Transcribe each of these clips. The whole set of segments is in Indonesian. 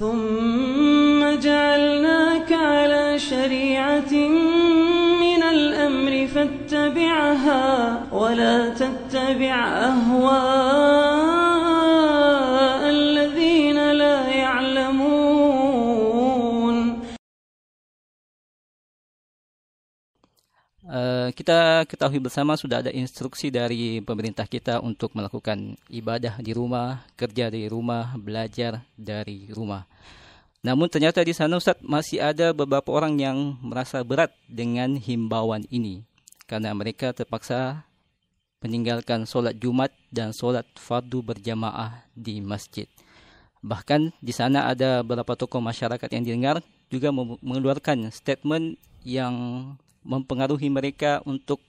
ثم جعلناك على شريعة من الأمر فاتبعها ولا تتبع أهواء Uh, kita ketahui bersama sudah ada instruksi dari pemerintah kita untuk melakukan ibadah di rumah, kerja di rumah, belajar dari rumah. Namun ternyata di sana Ustaz masih ada beberapa orang yang merasa berat dengan himbauan ini karena mereka terpaksa meninggalkan solat Jumat dan solat fardu berjamaah di masjid. Bahkan di sana ada beberapa tokoh masyarakat yang didengar juga mengeluarkan statement yang mempengaruhi mereka untuk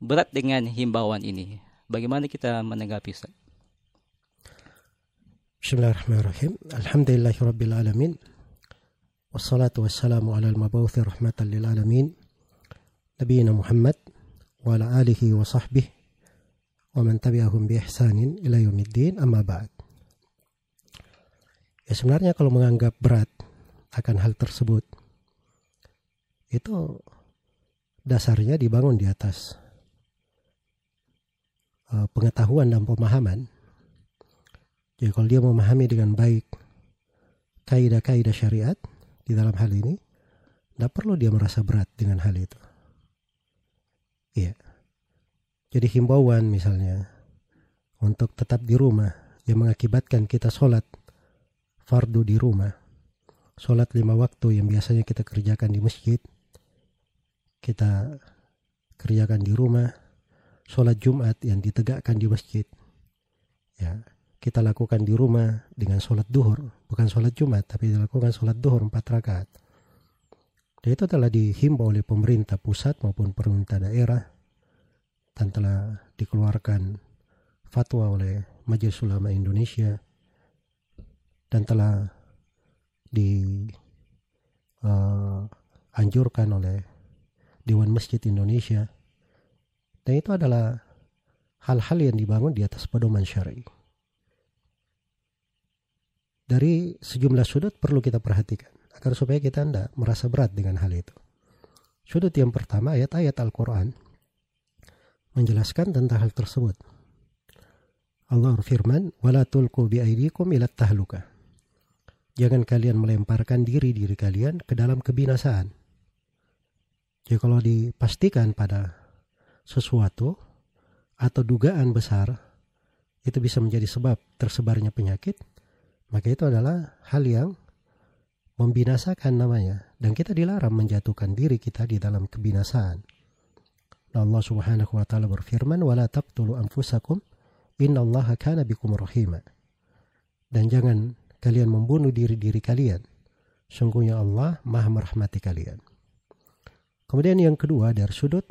berat dengan himbauan ini. Bagaimana kita menanggapi Ustaz? Bismillahirrahmanirrahim. Alhamdulillahirabbil alamin. Wassalatu wassalamu ala al-mabawuthi rahmatan lil alamin. Nabiyina Muhammad wa ala alihi wa sahbihi wa man tabi'ahum bi ihsanin ila yaumiddin amma ba'd. Ya sebenarnya kalau menganggap berat akan hal tersebut itu dasarnya dibangun di atas uh, pengetahuan dan pemahaman. Jadi kalau dia memahami dengan baik kaidah-kaidah syariat di dalam hal ini, tidak perlu dia merasa berat dengan hal itu. Iya. Jadi himbauan misalnya untuk tetap di rumah yang mengakibatkan kita sholat fardu di rumah, sholat lima waktu yang biasanya kita kerjakan di masjid, kita kerjakan di rumah, sholat Jumat yang ditegakkan di masjid, ya kita lakukan di rumah dengan sholat duhur, bukan sholat Jumat, tapi dilakukan sholat duhur empat rakaat. Dan itu telah dihimbau oleh pemerintah pusat maupun pemerintah daerah. Dan telah dikeluarkan fatwa oleh Majelis Ulama Indonesia. Dan telah dianjurkan uh, oleh Dewan Masjid Indonesia. Dan itu adalah hal-hal yang dibangun di atas pedoman syar'i. Dari sejumlah sudut perlu kita perhatikan agar supaya kita tidak merasa berat dengan hal itu. Sudut yang pertama ayat-ayat Al-Quran menjelaskan tentang hal tersebut. Allah berfirman, "Wala tulqu biaidikum ila tahluka." Jangan kalian melemparkan diri-diri kalian ke dalam kebinasaan. Jadi kalau dipastikan pada sesuatu atau dugaan besar itu bisa menjadi sebab tersebarnya penyakit, maka itu adalah hal yang membinasakan namanya dan kita dilarang menjatuhkan diri kita di dalam kebinasaan. Allah Subhanahu wa taala berfirman, "Wala taqtulu anfusakum innallaha kana bikum rahima." Dan jangan kalian membunuh diri-diri kalian. Sungguhnya Allah Maha merahmati kalian. Kemudian yang kedua dari sudut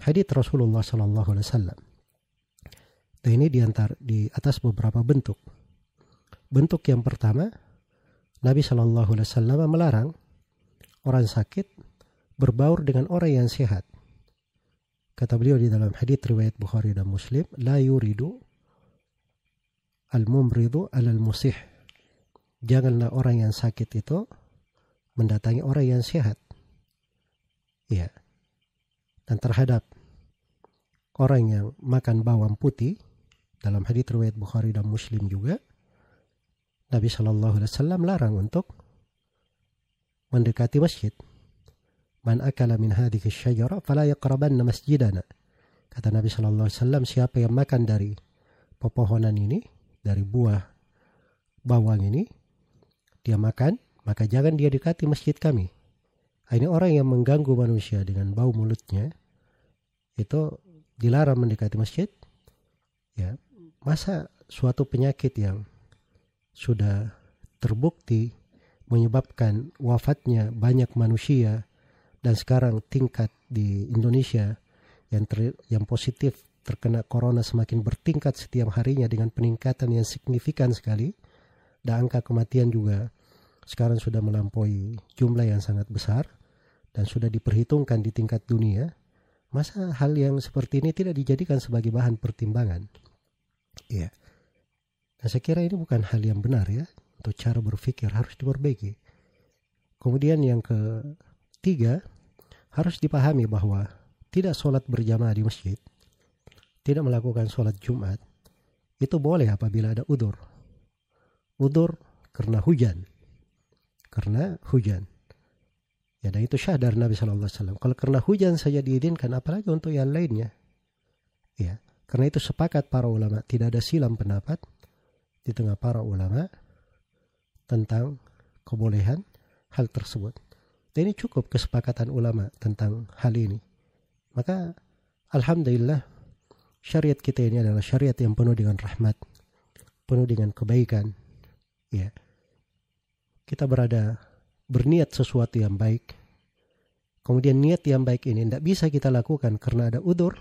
hadits Rasulullah Sallallahu Alaihi Wasallam. Dan ini diantar di atas beberapa bentuk. Bentuk yang pertama, Nabi Shallallahu Alaihi Wasallam melarang orang sakit berbaur dengan orang yang sehat. Kata beliau di dalam hadits riwayat Bukhari dan Muslim, la yuridu al-mumridu alal musih. Janganlah orang yang sakit itu mendatangi orang yang sehat. Ya. Dan terhadap orang yang makan bawang putih dalam hadits riwayat Bukhari dan Muslim juga Nabi Shallallahu Alaihi Wasallam larang untuk mendekati masjid. Man akala min hadhihi syajara fala yaqrabanna masjidana. Kata Nabi Shallallahu Alaihi Wasallam siapa yang makan dari pepohonan ini dari buah bawang ini dia makan maka jangan dia dekati masjid kami. Ini orang yang mengganggu manusia dengan bau mulutnya itu dilarang mendekati masjid. Ya, masa suatu penyakit yang sudah terbukti menyebabkan wafatnya banyak manusia dan sekarang tingkat di Indonesia yang ter, yang positif terkena corona semakin bertingkat setiap harinya dengan peningkatan yang signifikan sekali dan angka kematian juga sekarang sudah melampaui jumlah yang sangat besar dan sudah diperhitungkan di tingkat dunia, masa hal yang seperti ini tidak dijadikan sebagai bahan pertimbangan? Iya. Nah, saya kira ini bukan hal yang benar ya, atau cara berpikir harus diperbaiki. Kemudian yang ketiga, harus dipahami bahwa tidak sholat berjamaah di masjid, tidak melakukan sholat Jumat, itu boleh apabila ada udur. Udur karena hujan. Karena hujan. Ya, dan itu syah dari Nabi Shallallahu Alaihi Wasallam. Kalau karena hujan saja diizinkan, apalagi untuk yang lainnya. Ya, karena itu sepakat para ulama, tidak ada silam pendapat di tengah para ulama tentang kebolehan hal tersebut. Dan ini cukup kesepakatan ulama tentang hal ini. Maka alhamdulillah syariat kita ini adalah syariat yang penuh dengan rahmat, penuh dengan kebaikan. Ya. Kita berada berniat sesuatu yang baik. Kemudian niat yang baik ini tidak bisa kita lakukan karena ada udur,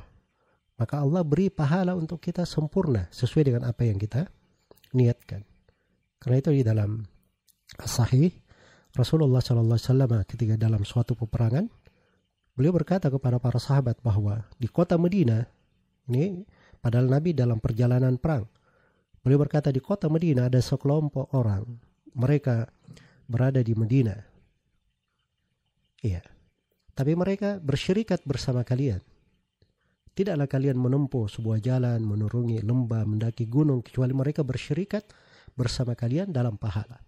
maka Allah beri pahala untuk kita sempurna sesuai dengan apa yang kita niatkan. Karena itu di dalam sahih Rasulullah Shallallahu Alaihi Wasallam ketika dalam suatu peperangan beliau berkata kepada para sahabat bahwa di kota Medina ini padahal Nabi dalam perjalanan perang beliau berkata di kota Medina ada sekelompok orang mereka berada di Medina iya tapi mereka bersyirikat bersama kalian Tidaklah kalian menempuh sebuah jalan, menurungi lembah, mendaki gunung, kecuali mereka bersyirikat bersama kalian dalam pahala.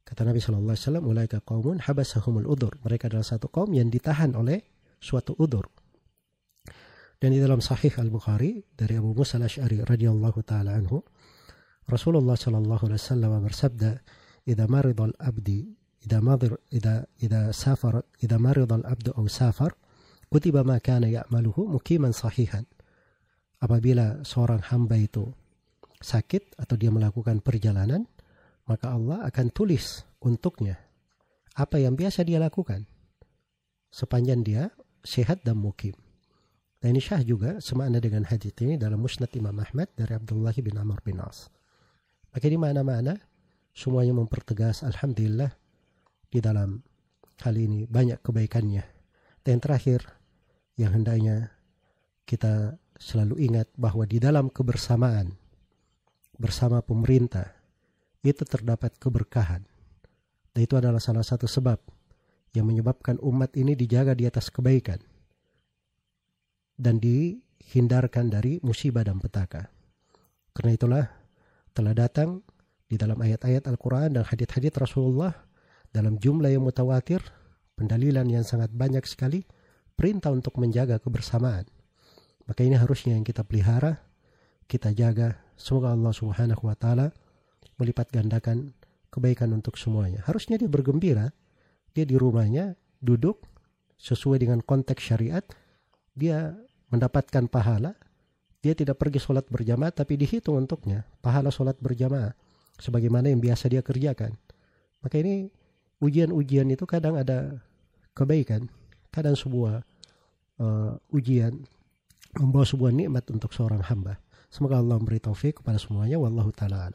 Kata Nabi Shallallahu Alaihi Wasallam, "Ulaika kaumun habasahumul udur." Mereka adalah satu kaum yang ditahan oleh suatu udur. Dan di dalam Sahih Al Bukhari dari Abu Musa Al Ashari radhiyallahu taala anhu, Rasulullah Shallallahu Alaihi Wasallam bersabda, "Ida maridal abdi, ida madir, ida ida safar, ida maridal abdu au safar, kutiba ma kana ya'maluhu mukiman sahihan. Apabila seorang hamba itu sakit atau dia melakukan perjalanan, maka Allah akan tulis untuknya apa yang biasa dia lakukan sepanjang dia sehat dan mukim. Dan ini syah juga semakna dengan hadis ini dalam Musnad Imam Ahmad dari Abdullah bin Amr bin As. Maka ini mana-mana semuanya mempertegas Alhamdulillah di dalam hal ini banyak kebaikannya. Dan terakhir yang hendaknya kita selalu ingat bahwa di dalam kebersamaan bersama pemerintah itu terdapat keberkahan. Dan itu adalah salah satu sebab yang menyebabkan umat ini dijaga di atas kebaikan dan dihindarkan dari musibah dan petaka. Karena itulah telah datang di dalam ayat-ayat Al-Quran dan hadith-hadith Rasulullah dalam jumlah yang mutawatir, pendalilan yang sangat banyak sekali, perintah untuk menjaga kebersamaan. Maka ini harusnya yang kita pelihara, kita jaga. Semoga Allah Subhanahu wa taala melipat gandakan kebaikan untuk semuanya. Harusnya dia bergembira, dia di rumahnya duduk sesuai dengan konteks syariat, dia mendapatkan pahala, dia tidak pergi sholat berjamaah tapi dihitung untuknya pahala sholat berjamaah sebagaimana yang biasa dia kerjakan. Maka ini ujian-ujian itu kadang ada kebaikan kadang sebuah uh, ujian membawa sebuah nikmat untuk seorang hamba. Semoga Allah memberi taufik kepada semuanya. Wallahu taala.